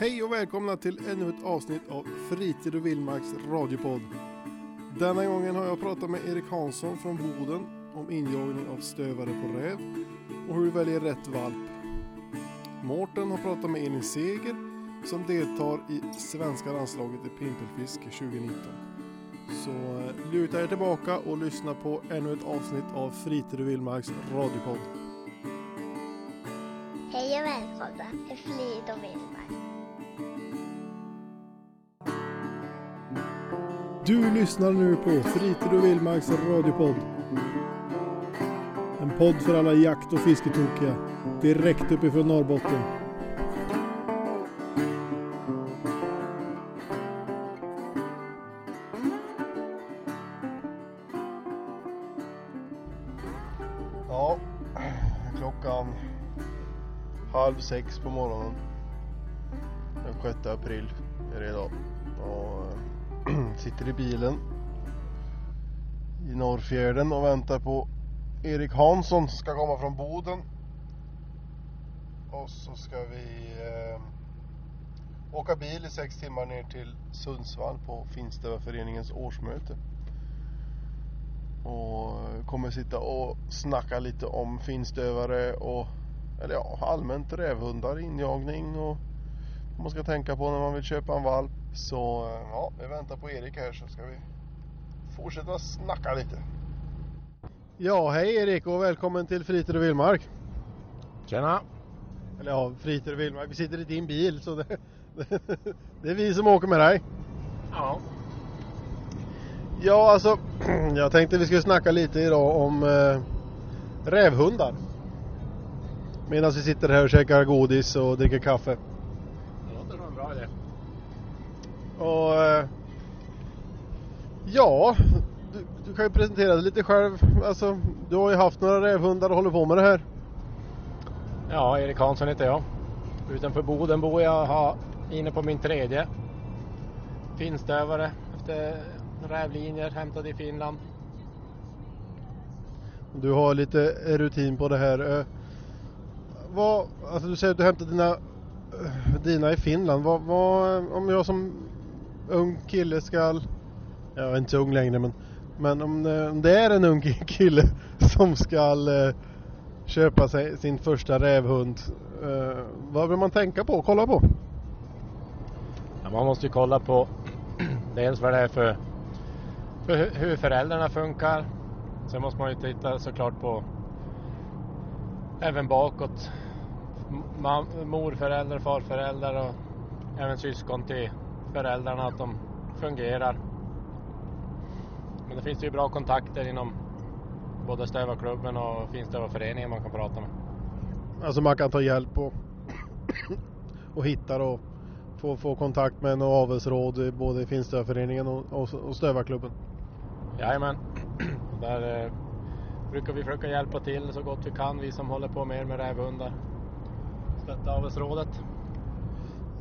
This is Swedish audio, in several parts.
Hej och välkomna till ännu ett avsnitt av Fritid och Vildmarks radiopodd. Denna gången har jag pratat med Erik Hansson från Boden om injagning av stövare på räv och hur du väljer rätt valp. Mårten har pratat med Elin Seger som deltar i svenska landslaget i pimpelfiske 2019. Så eh, luta er tillbaka och lyssna på ännu ett avsnitt av Fritid och Vildmarks radiopodd. Hej och välkomna till Fritid och Vildmark. Du lyssnar nu på Fritid och Vildmarks radiopodd. En podd för alla jakt och fisketokiga. Direkt uppifrån Norrbotten. Ja, klockan halv sex på morgonen. Den 6 april är det idag. Sitter i bilen i Norrfjärden och väntar på Erik Hansson som ska komma från Boden. Och så ska vi eh, åka bil i sex timmar ner till Sundsvall på Finstövarföreningens årsmöte. Och eh, kommer sitta och snacka lite om finstövare och eller ja, allmänt rävhundar, injagning och vad man ska tänka på när man vill köpa en valp. Så eh, ja, vi väntar på Erik här så ska vi fortsätta snacka lite. Ja, hej Erik och välkommen till Fritid och Vildmark. Tjena! Eller ja, Fritid och Vildmark. Vi sitter i din bil så det, det är vi som åker med dig. Ja. Ja, alltså jag tänkte vi skulle snacka lite idag om eh, rävhundar. Medan vi sitter här och käkar godis och dricker kaffe. Det låter som en bra idé. Och eh, ja, du, du kan ju presentera dig lite själv. Alltså, du har ju haft några rävhundar och håller på med det här. Ja, Erik Hansson heter jag. Utanför Boden bor jag har inne på min tredje finstövare efter rävlinjer hämtade i Finland. Du har lite rutin på det här. Eh, vad, alltså du säger att du hämtar dina, eh, dina i Finland. Vad, vad, om jag som ung kille ska, jag är inte så ung längre men, men om det, om det är en ung kille som ska eh, köpa sig sin första rävhund. Eh, vad vill man tänka på och kolla på? Ja, man måste ju kolla på dels vad det är för, för hur föräldrarna funkar. Sen måste man ju titta såklart på även bakåt. Morföräldrar, farföräldrar och även syskon till föräldrarna att de fungerar. Men det finns ju bra kontakter inom både Stövarklubben och Finstövarföreningen man kan prata med. Alltså man kan ta hjälp och, och hitta och få, få kontakt med en avelsråd i både Finstövarföreningen och, och, och Stövarklubben. Jajamän. Där eh, brukar vi försöka hjälpa till så gott vi kan, vi som håller på mer med rävhundar. Stötta avelsrådet.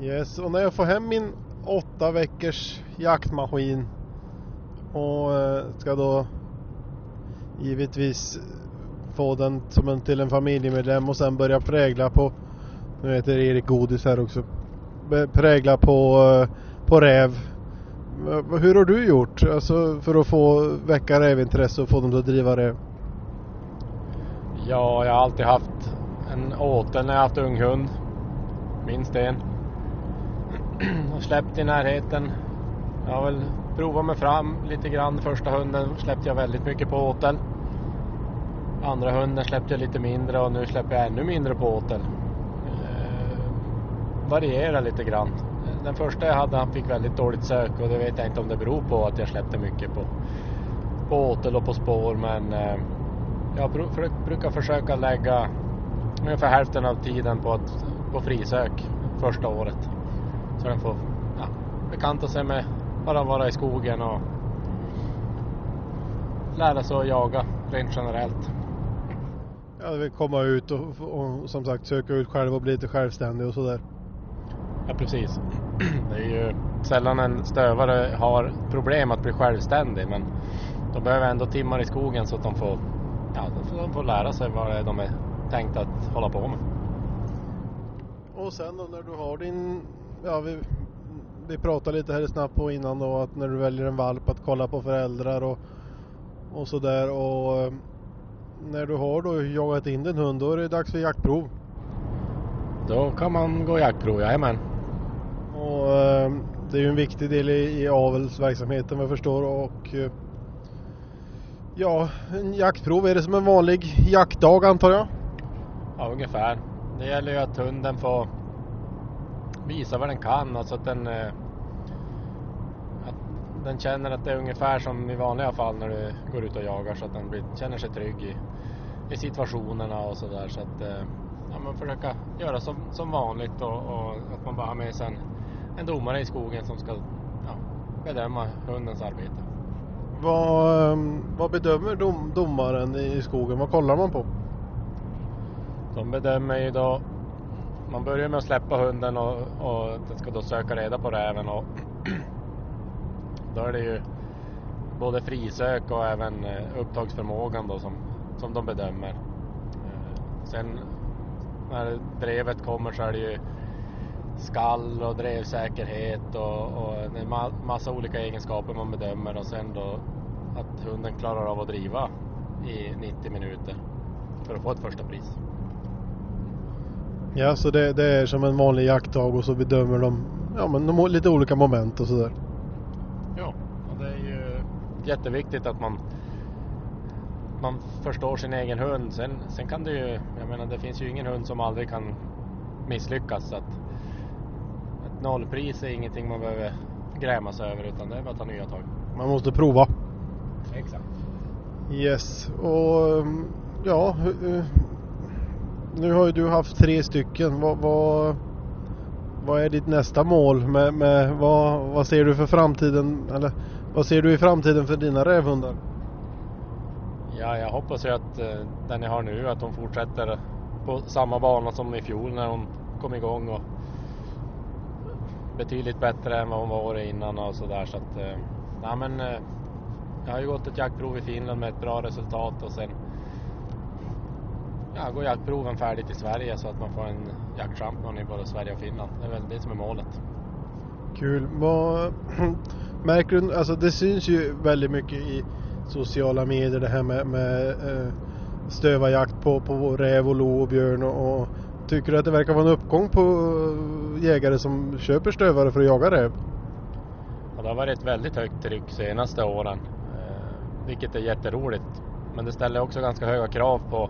Yes, och när jag får hem min åtta veckors jaktmaskin och eh, ska då givetvis få den som en, till en familjemedlem och sen börja prägla på, nu heter Erik Godis här också, prägla på, eh, på räv. Eh, hur har du gjort alltså, för att få väcka rävintresse och få dem att driva räv? Ja, jag har alltid haft en åtel när jag haft unghund. Minst en. Och släppt i närheten. Jag har väl provat mig fram lite grann. Första hunden släppte jag väldigt mycket på åtel. Andra hunden släppte jag lite mindre och nu släpper jag ännu mindre på åtel. Eh, varierar lite grann. Den första jag hade han fick väldigt dåligt sök och det vet jag inte om det beror på att jag släppte mycket på, på åtel och på spår men eh, jag för- brukar försöka lägga ungefär hälften av tiden på, att, på frisök första året. Så den får ja, bekanta sig med bara vara i skogen och lära sig att jaga rent generellt. Jag vill komma ut och, och som sagt söka ut själv och bli lite självständig och sådär. Ja precis. Det är ju sällan en stövare har problem att bli självständig men de behöver ändå timmar i skogen så att de får, ja, de får lära sig vad det är de är tänkt att hålla på med. Och sen då när du har din ja, vi, vi pratade lite här snabbt på innan då att när du väljer en valp att kolla på föräldrar och, och sådär och eh, när du har då jagat in din hund då är det dags för jaktprov. Då kan man gå jaktprov, jajamän. Och eh, det är ju en viktig del i, i avelsverksamheten vad jag förstår och eh, ja, en jaktprov är det som en vanlig jaktdag antar jag? Ja, ungefär. Det gäller ju att hunden får visa vad den kan, alltså att den eh, att den känner att det är ungefär som i vanliga fall när du går ut och jagar så att den blir, känner sig trygg i, i situationerna och sådär så att eh, ja, man försöka göra som, som vanligt och, och att man bara har med sig en, en domare i skogen som ska ja, bedöma hundens arbete. Vad, eh, vad bedömer dom, domaren i skogen? Vad kollar man på? De bedömer ju då man börjar med att släppa hunden och, och den ska då söka reda på räven och då är det ju både frisök och även eh, upptagsförmågan då som, som de bedömer. Eh, sen när drevet kommer så är det ju skall och drevsäkerhet och, och det är massa olika egenskaper man bedömer och sen då att hunden klarar av att driva i 90 minuter för att få ett första pris. Ja, så det, det är som en vanlig jaktdag och så bedömer de ja, men de lite olika moment och sådär. Ja, och det är ju jätteviktigt att man man förstår sin egen hund. Sen, sen kan det ju, jag menar det finns ju ingen hund som aldrig kan misslyckas. Så att ett nollpris är ingenting man behöver gräma sig över utan det är bara att ta nya tag. Man måste prova. Exakt. Yes, och ja, nu har ju du haft tre stycken. Vad, vad, vad är ditt nästa mål? Med, med, vad, vad ser du för framtiden? Eller vad ser du i framtiden för dina rävhundar? Ja, jag hoppas ju att eh, den jag har nu, att hon fortsätter på samma bana som i fjol när hon kom igång och betydligt bättre än vad hon var året innan och sådär så att, eh, ja men eh, jag har ju gått ett jaktprov i Finland med ett bra resultat och sen ja, går jaktproven färdigt i Sverige så att man får en jaktchampion i både Sverige och Finland. Det är väl det som är målet. Kul. Vad, märker du, alltså det syns ju väldigt mycket i sociala medier det här med, med eh, stövarjakt på, på räv och lo och björn och, och tycker du att det verkar vara en uppgång på jägare som köper stövare för att jaga räv? Ja, det har varit ett väldigt högt tryck senaste åren, eh, vilket är jätteroligt. Men det ställer också ganska höga krav på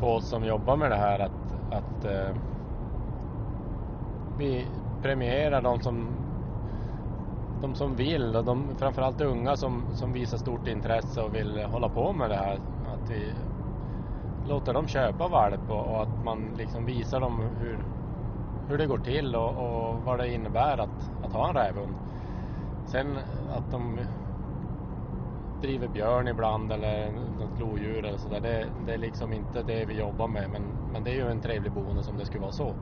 på oss som jobbar med det här att, att eh, vi premierar de som, de som vill och de, framförallt unga som, som visar stort intresse och vill hålla på med det här. Att vi låter dem köpa valp och, och att man liksom visar dem hur, hur det går till och, och vad det innebär att, att ha en rävhund. Sen att de driver björn ibland eller något lodjur eller sådär. Det, det, är liksom inte det vi jobbar med men, men det är ju en trevlig bonus om det skulle vara så.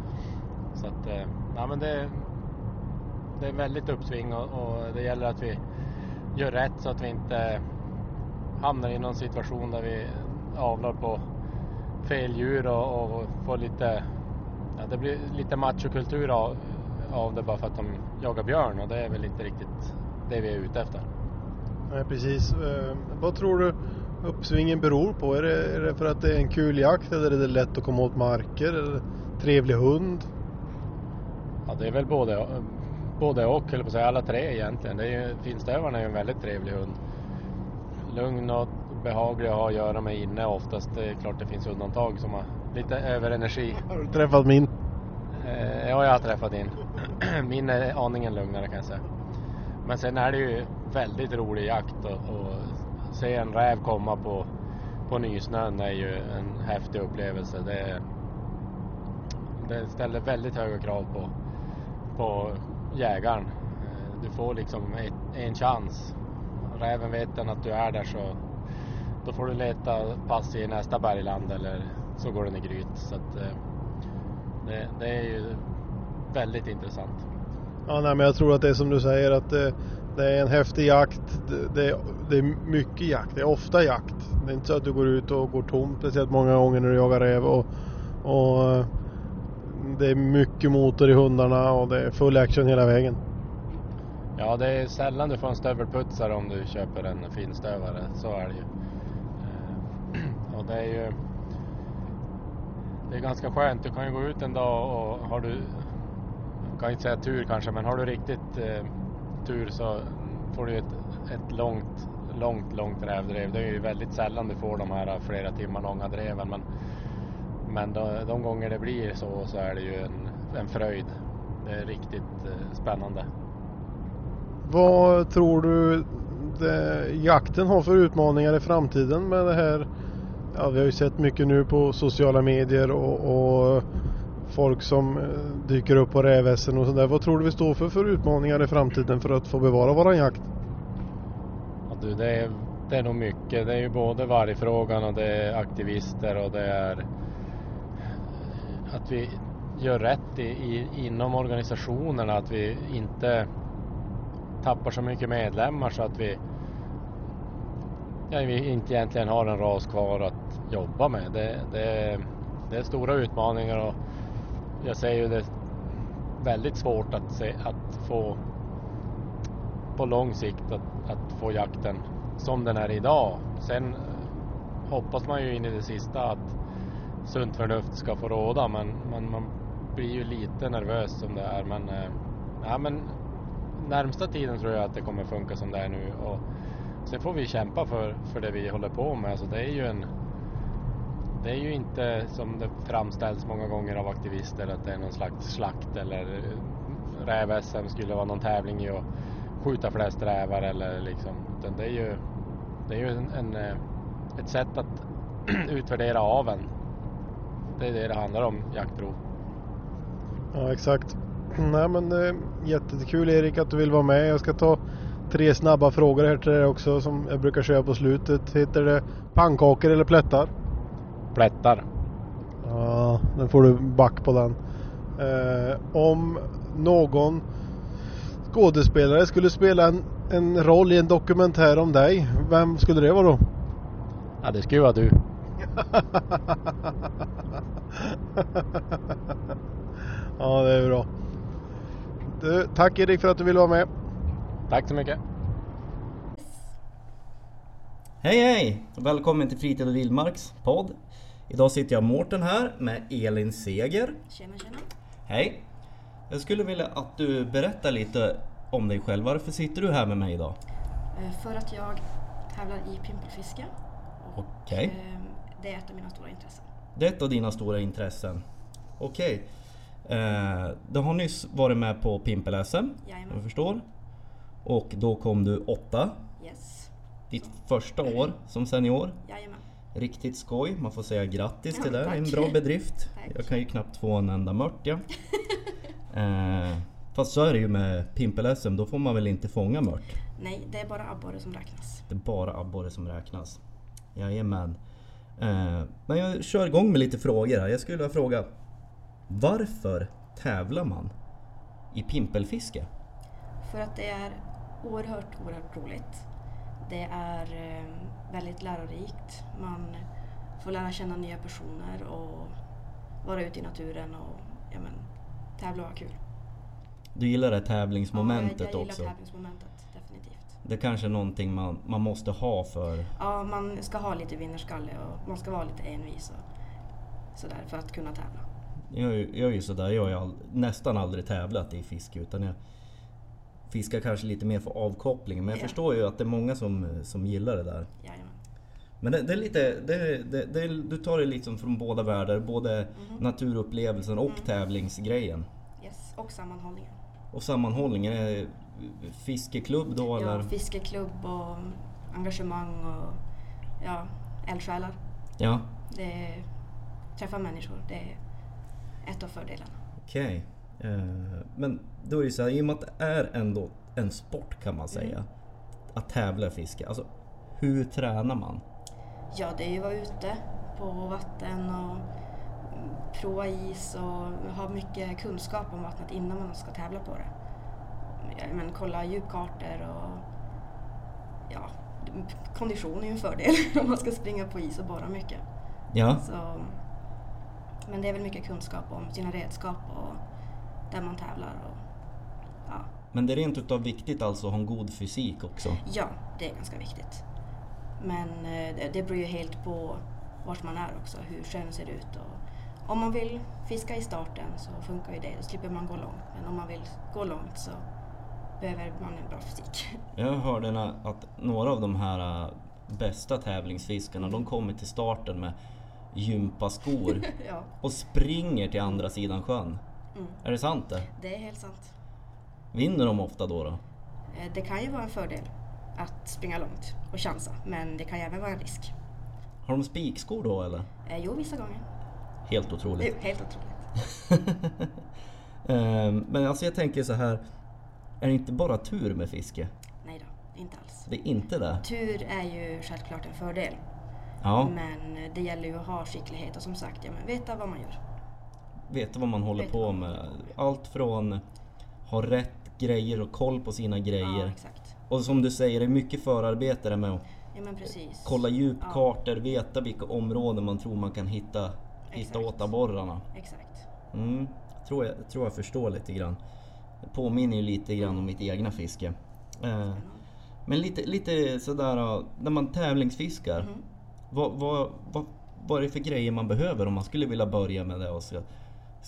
Så att, eh, ja men det, det är väldigt uppsving och, och, det gäller att vi gör rätt så att vi inte hamnar i någon situation där vi avlar på fel djur och, och får lite, ja, det blir lite machokultur av, av det bara för att de jagar björn och det är väl inte riktigt det vi är ute efter. Nej, precis. Eh, vad tror du uppsvingen beror på? Är det, är det för att det är en kul jakt eller är det lätt att komma åt marker? Eller trevlig hund? Ja, det är väl både, både och, eller på att säga alla tre egentligen. Det är ju, finstövaren är ju en väldigt trevlig hund. Lugn och behaglig att ha att göra med inne oftast. Det är klart det finns undantag som har lite överenergi. Har du träffat min? Eh, ja, jag har träffat din. min är aningen lugnare kan jag säga. Men sen är det ju väldigt rolig jakt och, och se en räv komma på, på nysnön är ju en häftig upplevelse. Det, det ställer väldigt höga krav på, på jägaren. Eh, du får liksom ett, en chans. Räven vet den att du är där så då får du leta pass i nästa bergland eller så går den i gryt. Så att, eh, det, det är ju väldigt intressant. Ja, nej, men jag tror att det är som du säger att det, det är en häftig jakt. Det, det, det, är mycket jakt. Det är ofta jakt. Det är inte så att du går ut och går tom speciellt många gånger när du jagar räv. Och, och eh, det är mycket motor i hundarna och det är full action hela vägen. Ja, det är sällan du får en stövelputsare om du köper en finstövare. Så är det ju. Eh, och det är ju det är ganska skönt. Du kan ju gå ut en dag och har du, kan inte säga tur kanske, men har du riktigt eh, tur så får du ett, ett långt, långt, långt rävdrev. Det är ju väldigt sällan du får de här flera timmar långa dreven. Men, men de, de gånger det blir så så är det ju en, en fröjd. Det är riktigt eh, spännande. Vad tror du det, jakten har för utmaningar i framtiden med det här? Ja, vi har ju sett mycket nu på sociala medier och, och folk som eh, dyker upp på rävväsen och sådär. Vad tror du vi står för för utmaningar i framtiden för att få bevara våran jakt? Ja, du, det, är, det är nog mycket. Det är ju både vargfrågan och det är aktivister och det är eh, att vi gör rätt i, i, inom organisationerna. Att vi inte tappar så mycket medlemmar så att vi, ja, vi inte egentligen har en ras kvar att jobba med. Det, det, det är stora utmaningar och jag säger ju det är väldigt svårt att, se, att få på lång sikt att, att få jakten som den är idag. Sen eh, hoppas man ju in i det sista att sunt förnuft ska få råda men, men man blir ju lite nervös som det är. Men, eh, ja, men närmsta tiden tror jag att det kommer funka som det är nu. Och sen får vi kämpa för, för det vi håller på med. Alltså det är ju en det är ju inte som det framställs många gånger av aktivister att det är någon slags slakt eller eh, räv-SM skulle vara någon tävling i att skjuta flest rävar eller liksom. Utan det är ju, det är ju en, en, eh, ett sätt att utvärdera aveln. Det är det det handlar om, jaktprov. Ja, exakt. Nej men eh, jättekul Erik att du vill vara med. Jag ska ta tre snabba frågor här till dig också som jag brukar köra på slutet. Heter det pannkakor eller plättar? Plättar. Ja, den får du back på den. Eh, om någon skådespelare skulle spela en, en roll i en dokumentär om dig, vem skulle det vara då? Ja, det skulle vara du. ja, det är bra. Du, tack Erik för att du ville vara med. Tack så mycket. Hej hej! Välkommen till Fritid och Vildmarks podd. Idag sitter jag Mårten här med Elin Seger. Tjena tjena. Hej! Jag skulle vilja att du berättar lite om dig själv. Varför sitter du här med mig idag? Eh, För att jag tävlar i pimpelfiske. Okej. eh, Det är ett av mina stora intressen. Det är ett av dina stora intressen. Okej. Eh, du har nyss varit med på Pimpel-SM, jag förstår. Och då kom du åtta. Yes. Ditt första år som senior. Jajamän. Riktigt skoj, man får säga grattis till Ja, det. Det är en tack. bra bedrift. Tack. Jag kan ju knappt få en enda mört ja. eh, fast så är det ju med pimpel-SM, då får man väl inte fånga mört? Nej, det är bara abborre som räknas. Det är bara abborre som räknas. Jajamän. Eh, men jag kör igång med lite frågor här. Jag skulle vilja fråga Varför tävlar man i pimpelfiske? För att det är oerhört, oerhört roligt. Det är eh, väldigt lärorikt. Man får lära känna nya personer och vara ute i naturen och ja, men, tävla och ha kul. Du gillar det tävlingsmomentet ja, jag, jag också? gillar tävlingsmomentet, definitivt. Det är kanske är någonting man, man måste ha för... Ja, man ska ha lite vinnarskalle och man ska vara lite envis och sådär för att kunna tävla. Jag, jag är ju sådär, jag har ju all, nästan aldrig tävlat i fiske utan jag fiskar kanske lite mer för avkoppling. Men jag Ja. förstår ju att det är många som, som gillar det där. Jajamän. Men det, det är lite, det, det, det, du tar det liksom från båda världar, både Mhm. naturupplevelsen och Mm. tävlingsgrejen. Yes. Och sammanhållningen. Och sammanhållningen, är fiskeklubb då eller? Ja, fiskeklubb och engagemang och ja, eldsjälar. Ja, Det är träffa människor. Det är ett av fördelarna. okej. Eh, men då är det så här, i och med att det är ändå en sport kan man säga. Mm. Att tävla i fiske. Alltså, hur tränar man? Ja, det är ju att vara ute på vatten och prova is och ha mycket kunskap om vattnet innan man ska tävla på det. Men kolla djupkartor och ja, kondition är ju en fördel om man ska springa på is och borra mycket. Ja, Så Men det är väl mycket kunskap om sina redskap och där man tävlar. Och, ja. Men det är rent utav viktigt alltså att ha en god fysik också. ja, det är ganska viktigt. Men eh, det, beror ju helt på vart man är också, hur sjön ser ut. Och om man vill fiska i starten så funkar ju det, då slipper man gå långt. Men om man vill gå långt så behöver man en bra fysik. Jag hörde att några av de här äh, bästa tävlingsfiskarna de kommer till starten med gympaskor ja, och springer till andra sidan sjön. Mm. Är det sant det? det är helt sant. Vinner de ofta då? då? Eh, Det kan ju vara en fördel att springa långt och chansa, men det kan ju även vara en risk. Har de spikskor då eller? Eh, Jo, vissa gånger. Helt otroligt. är helt otroligt. Ehm, Men alltså jag tänker så här. Är det inte bara tur med fiske? Nej då, inte alls. Det är inte det? Tur är ju självklart en fördel, Ja, men det gäller ju att ha skicklighet och som sagt, ja, men veta vad man gör. Veta vad man håller på med. Allt från ha rätt grejer och koll på sina Ja, grejer. exakt. Och som du säger, det är mycket förarbete med att Ja, kolla Ja. djupkartor, veta vilka områden man tror man kan hitta, hitta Exakt. åt abborrarna. Exakt. Mm, tror jag, tror jag förstår lite grann. Det påminner ju lite grann om mitt egna fiske. Eh, men lite, lite sådär, när man tävlingsfiskar. Mhm. Vad, vad, vad, vad är det för grejer man behöver om man skulle vilja börja med det och ska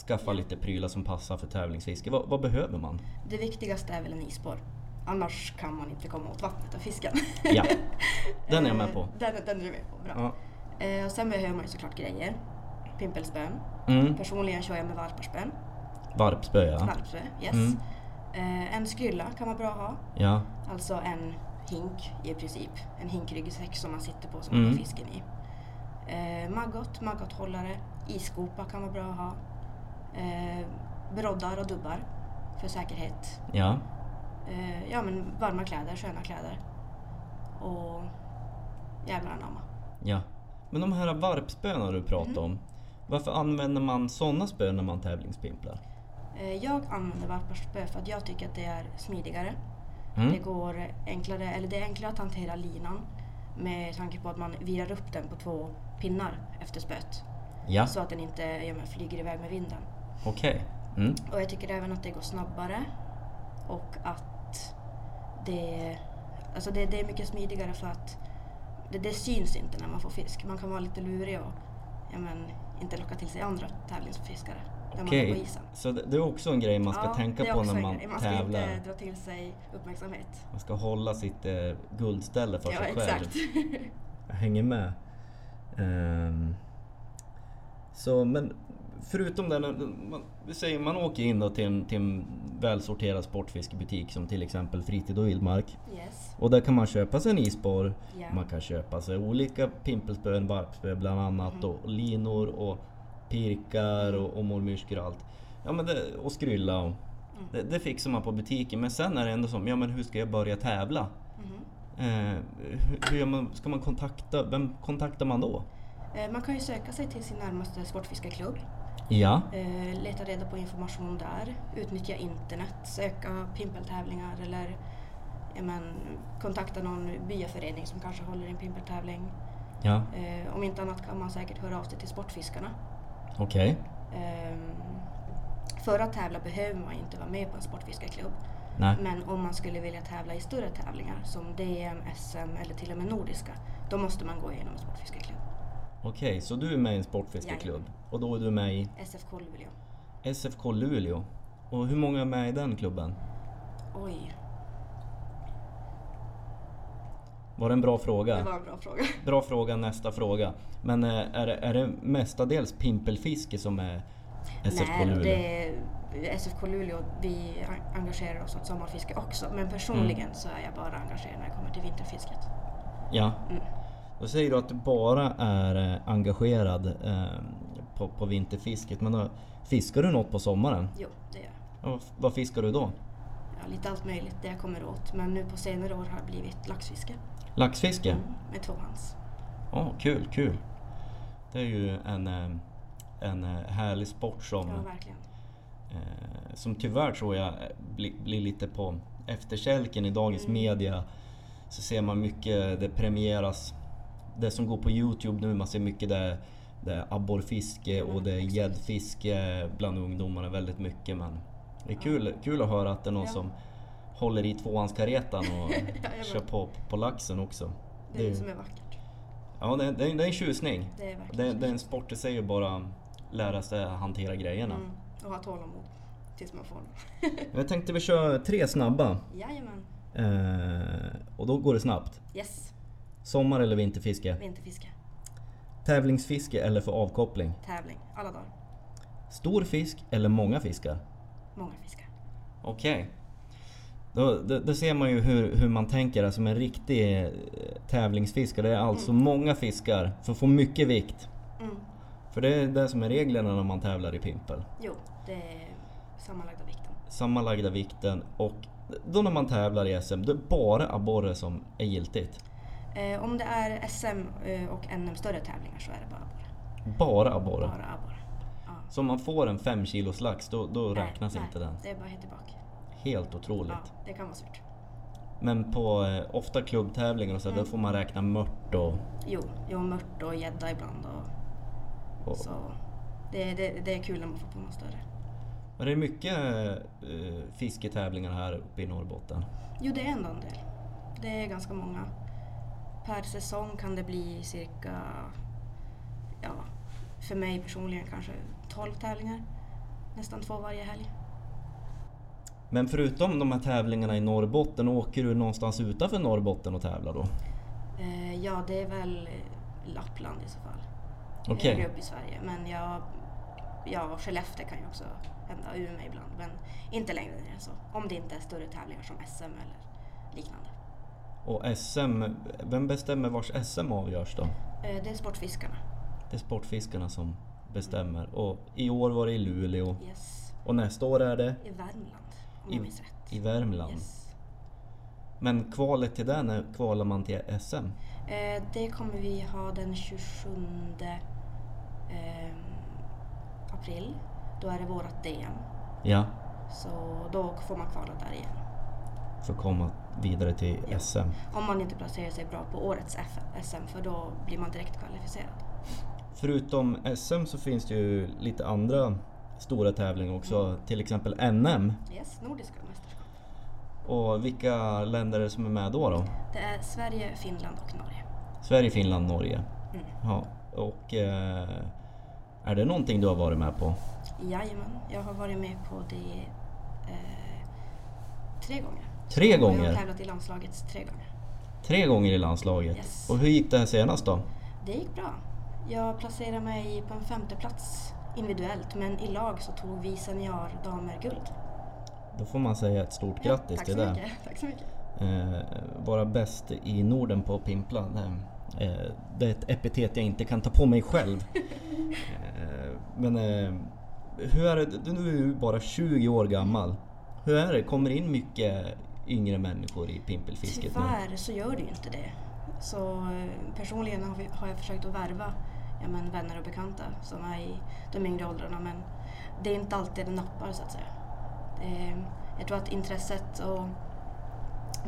skaffa lite prylar som passar för tävlingsfiske? Vad, vad behöver man? Det viktigaste är väl en isborr. Annars kan man inte komma åt vattnet och fiska. Ja, den är jag med på. Eh, Den, den är du med på, bra. Ja. Eh, och sen behöver man ju såklart grejer. Pimpelspön. Mm, Personligen kör jag med varparspön. varpspö ja. Valpspö, yes. Mm. Eh, en skrylla kan vara bra att ha. ja. Alltså en hink i princip. En hinkryggsäck som man sitter på som Mm. man har fisken i. Maggot, maggothållare, isskopa kan vara bra att ha. Eh, broddar och dubbar för säkerhet. Ja. Eh, ja men varma kläder, sköna kläder. Och jävlar anamma. Ja. Men de här varpspöna du pratar Mm. om. Varför använder man sådana spön när man tävlingspimplar? Eh, jag använder varparspö för att jag tycker att det är smidigare. Mm. Det går enklare, eller det är enklare att hantera linan med tanke på att man virar upp den på två pinnar efter spöet. Ja, Så att den inte ja, flyger iväg med vinden. Okej. Mm. Och jag tycker även att det går snabbare och att det, alltså det, det är mycket smidigare för att det, det syns inte när man får fisk. Man kan vara lite lurig och ja, men, inte locka till sig andra tävlingsfiskare man Okej, isen. så det, är också en grej man ska Ja, tänka på när en man grej. Man ska tävlar. inte dra till sig uppmärksamhet. Man ska hålla sitt eh, guldställe för ja, sig själv. exakt. Jag hänger med. Ehm, så men förutom det, när man, vi säger man åker in då till en, till en välsorterad sportfiskebutik som till exempel Fritid och Vildmark. yes. Och där kan man köpa sig en isborr, Ja. man kan köpa sig olika pimpelspön, varpspö bland annat Mm. och linor och pirkar och, och mormyrskor och allt. Ja men det, och skrylla och Mm. det, det fixar man på butiken men sen är det ändå som, ja men hur ska jag börja tävla? Mhm. Eh, hur, man, ska man kontakta, vem kontaktar man då? Eh, Man kan ju söka sig till sin närmaste sportfiskarklubb, Ja, eh, leta reda på information där, utnyttja internet, söka pimpeltävlingar eller ja, men, kontakta någon byaförening som kanske håller en pimpeltävling. ja, Eh, Om inte annat kan man säkert höra av sig till Sportfiskarna. okej. Ehm, För att tävla behöver man inte vara med på en sportfiskarklubb. Nej, Men om man skulle vilja tävla i större tävlingar som DM, SM eller till och med nordiska, då måste man gå igenom en sportfiskarklubb. Okej, så du är med i en sportfiskeklubb och då är du med i SFK Luleå. SFK Luleå. Och hur många är med i den klubben? Oj, Var det en bra fråga? det var en bra fråga. Bra fråga, nästa fråga. Men eh, är det, är det mestadels pimpelfiske som är SFK Nej, Luleå? det är SFK Luleå, vi en- engagerar oss åt sommarfiske också. Men personligen Mm. så är jag bara engagerad när det kommer till vinterfisket. Ja. Mm. Då säger du att du bara är eh, engagerad eh, på, på vinterfisket. Men då, fiskar du något på sommaren? Jo, det gör jag. Och vad fiskar du då? Ja, lite allt möjligt det jag kommer åt. Men nu på senare år har det blivit laxfiske. Laxfiske? Mm, med tvåhands. Ja, kul, kul. Det är ju en, eh, en eh, härlig sport som, Ja, verkligen. eh, som tyvärr tror jag blir, blir lite på efterkälken i dagens Mm. media. Så ser man mycket, det premieras, det som går på Youtube nu, man ser mycket där det är abborrfiske och det är gäddfiske bland ungdomarna väldigt mycket. Men det är kul, kul att höra att det är någon Ja. som håller i tvåhandskaretan och Jajamän. kör på, på laxen också. Det är det Det- som är vackert. Ja, det, det, det är en tjusning. Det är Det, det är en sport i sig att bara lära sig hantera grejerna. Mm. Och ha tålamod tills man får dem. Jag tänkte vi kör tre snabba. Jajamän. Eh, och då går det snabbt. Yes. Sommar eller vinterfiske? Vinterfiske. Tävlingsfiske eller för avkoppling? Tävling. Alla dagar. Stor fisk eller många fiskar? Många fiskar. Okej. Då, då, då ser man ju hur, hur man tänker, alltså med en riktig eh, tävlingsfiskare. Det är alltså många fiskar för att få mycket vikt. Mm. För det är det som är reglerna när man tävlar i pimpel. Jo, det är sammanlagda vikten. Sammanlagda vikten och då när man tävlar i SM, då är det bara abborre som är giltigt. Eh, om det är SM eh, och NM större tävlingar så är det bara abborre. Bara abborre. Bara abborre. Ja. Så om man får en 5 kilos lax, då, då Nej, räknas nej, inte den. Det är bara helt tillbaka. Helt otroligt. Ja, det kan vara surt. Men på eh, ofta klubbtävlingar och så, Mm. då får man räkna mört och... Jo, jo mört och gädda ibland. Och, och så det, det, det är kul när man får på något större. Men det är mycket eh, fisketävlingar här uppe i Norrbotten. Jo, det är ändå en del. Det är ganska många. Per säsong kan det bli cirka, ja, för mig personligen kanske 12 tävlingar. Nästan två varje helg. Men förutom de här tävlingarna i Norrbotten, åker du någonstans utanför Norrbotten och tävlar då? Eh, ja, det är väl Lappland i så fall. Okej. Högre upp i Sverige. Men jag, ja, Skellefteå kan ju också hända, Umeå ibland. Men inte längre ner än så. Om det inte är större tävlingar som SM eller liknande. Och SM, vem bestämmer vars SM avgörs då? Eh, det är Sportfiskarna. Det är Sportfiskarna som bestämmer. Och i år var det i Luleå. Yes. Och nästa år är det I Värmland, om I- jag minns rätt. i Värmland. Yes. Men kvalet till den, när kvalar man till SM? Eh, det kommer vi ha den 27 ehm, april. Då är det vårat DM. Ja, Så då får man kvala där igen. för komma vidare till Ja. SM. Om man inte placerar sig bra på årets SM för då blir man direkt kvalificerad. Förutom SM så finns det ju lite andra stora tävlingar också. Till exempel NM. Yes, Nordiska mästerskap. Och vilka länder är det som är med då? då? Det är Sverige, Finland och Norge. Sverige, Finland, Norge. Mm. Ja, och eh, är det någonting du har varit med på? Jajamän, jag har varit med på det eh, tre gånger. Tre Och Jag gånger? har tävlat i landslagets tre gånger. Tre gånger i landslaget. Yes. Och hur gick det här senast då? Det gick bra. Jag placerade mig på en femte plats individuellt men i lag så tog vi seniordamer guld. Då får man säga ett stort grattis Tack till det. mycket. Tack så mycket. Eh, vara bäst i Norden på pimpla. Det, eh, det är ett epitet jag inte kan ta på mig själv. eh, men eh, hur är det, du nu är ju bara 20 år gammal. Hur är det, kommer in mycket yngre människor i pimpelfisket nu? Tyvärr så gör det ju inte det. Så eh, personligen har, vi, har jag försökt att värva ja, men vänner och bekanta som är i de yngre åldrarna men det är inte alltid det nappar så att säga. Det är, jag tror att intresset och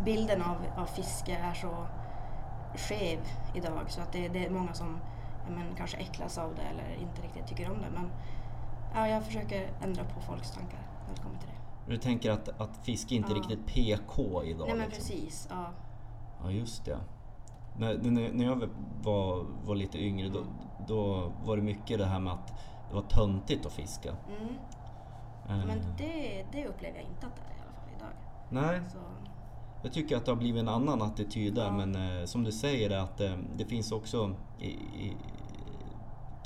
bilden av, av fiske är så skev idag så att det, det är många som ja, men, kanske äcklas av det eller inte riktigt tycker om det. Men ja, jag försöker ändra på folks tankar när det kommer till det. Du tänker att, att fiske inte är Ja. riktigt PK idag? Nej men liksom. precis. Ja. Ja just det. När, när när jag var, var lite yngre då, då var det mycket det här med att det var töntigt att fiska. Mm. Eh, Men det, det upplever jag inte att det är i alla fall idag. Nej, Så, jag tycker att det har blivit en annan attityd där Ja. men eh, som du säger att eh, det finns också i, i,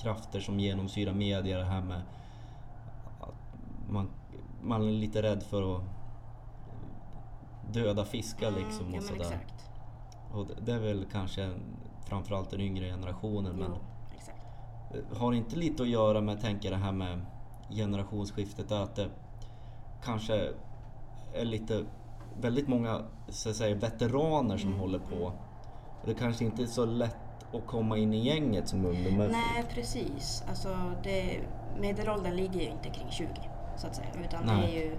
krafter som genomsyrar media det här med att man, man är lite rädd för att döda fiskar Mm, liksom ja, och men sådär. exakt. Och det- är väl kanske framförallt den yngre generationen men Jo, exakt. har inte lite att göra med, tänker det här med generationsskiftet, att det kanske är lite, väldigt många så att säga, veteraner som Mm, håller på. det kanske inte är så lätt att komma in i gänget som ungdom. men- Nej, precis. Alltså, det, medelåldern ligger ju inte kring 20 så att säga. Utan det är, ju,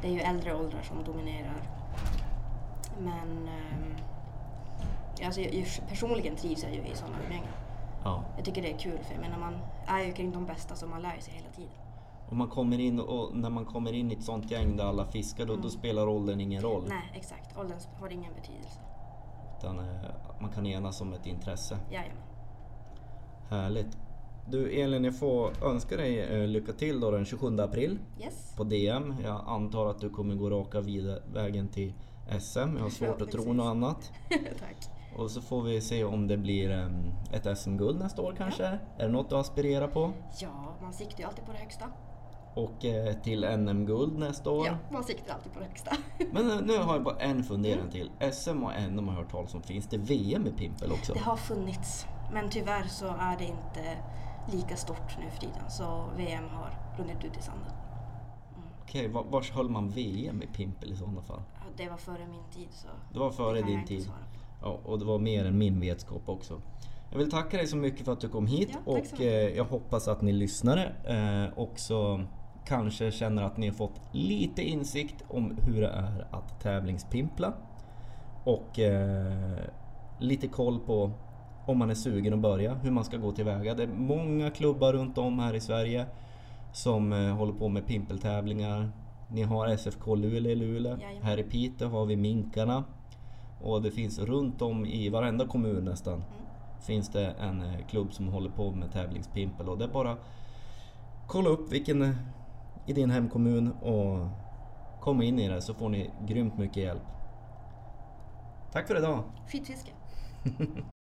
det är ju äldre åldrar som dominerar. Men ehm, alltså, jag, jag, personligen trivs jag ju i sådana umgängen. Ja. Jag tycker det är kul för jag menar man är ju kring de bästa så man lär sig hela tiden. Och man kommer in och när man kommer in i ett sånt gäng där alla fiskar då, då spelar åldern ingen roll. Nej exakt, åldern har ingen betydelse. Utan eh, man kan enas om ett intresse. Jajamän. Härligt. Du Elin, jag får önska dig eh, lycka till då den 27 april Yes. på DM. Jag antar att du kommer gå raka vidare, vägen till SM. Jag har svårt att tro något annat. Tack. Och så får vi se om det blir em, ett SM-guld nästa år kanske. Är det något du aspirerar på? Ja, man siktar ju alltid på det högsta. Och eh, till NM-guld nästa år. Ja, man siktar alltid på det högsta. Men eh, nu har jag bara en fundering till. SM och NM har jag hört talas om. Finns det VM i pimpel också? Det har funnits, men tyvärr så är det inte lika stort nu för tiden. Så VM har runnit ut i sanden. Okej, var, vars höll man VM i pimpel i sådana fall? Ja, Det var före min tid så Det var före det din tid. Ja, och det var mer än min vetskap också. Jag vill tacka dig så mycket för att du kom hit Ja, och eh, jag hoppas att ni lyssnare eh, också kanske känner att ni har fått lite insikt om hur det är att tävlingspimpla. Och eh, lite koll på om man är sugen att börja, hur man ska gå tillväga. Det är många klubbar runt om här i Sverige som eh, håller på med pimpeltävlingar. Ni har SFK Luleå i Luleå. Jajamän. Här i Piteå har vi Minkarna. Och det finns runt om i varenda kommun nästan finns det en eh, klubb som håller på med tävlingspimpel och det är bara kolla upp vilken eh, i din hemkommun och kom in i det så får ni grymt mycket hjälp. Tack för idag! Fint fiske.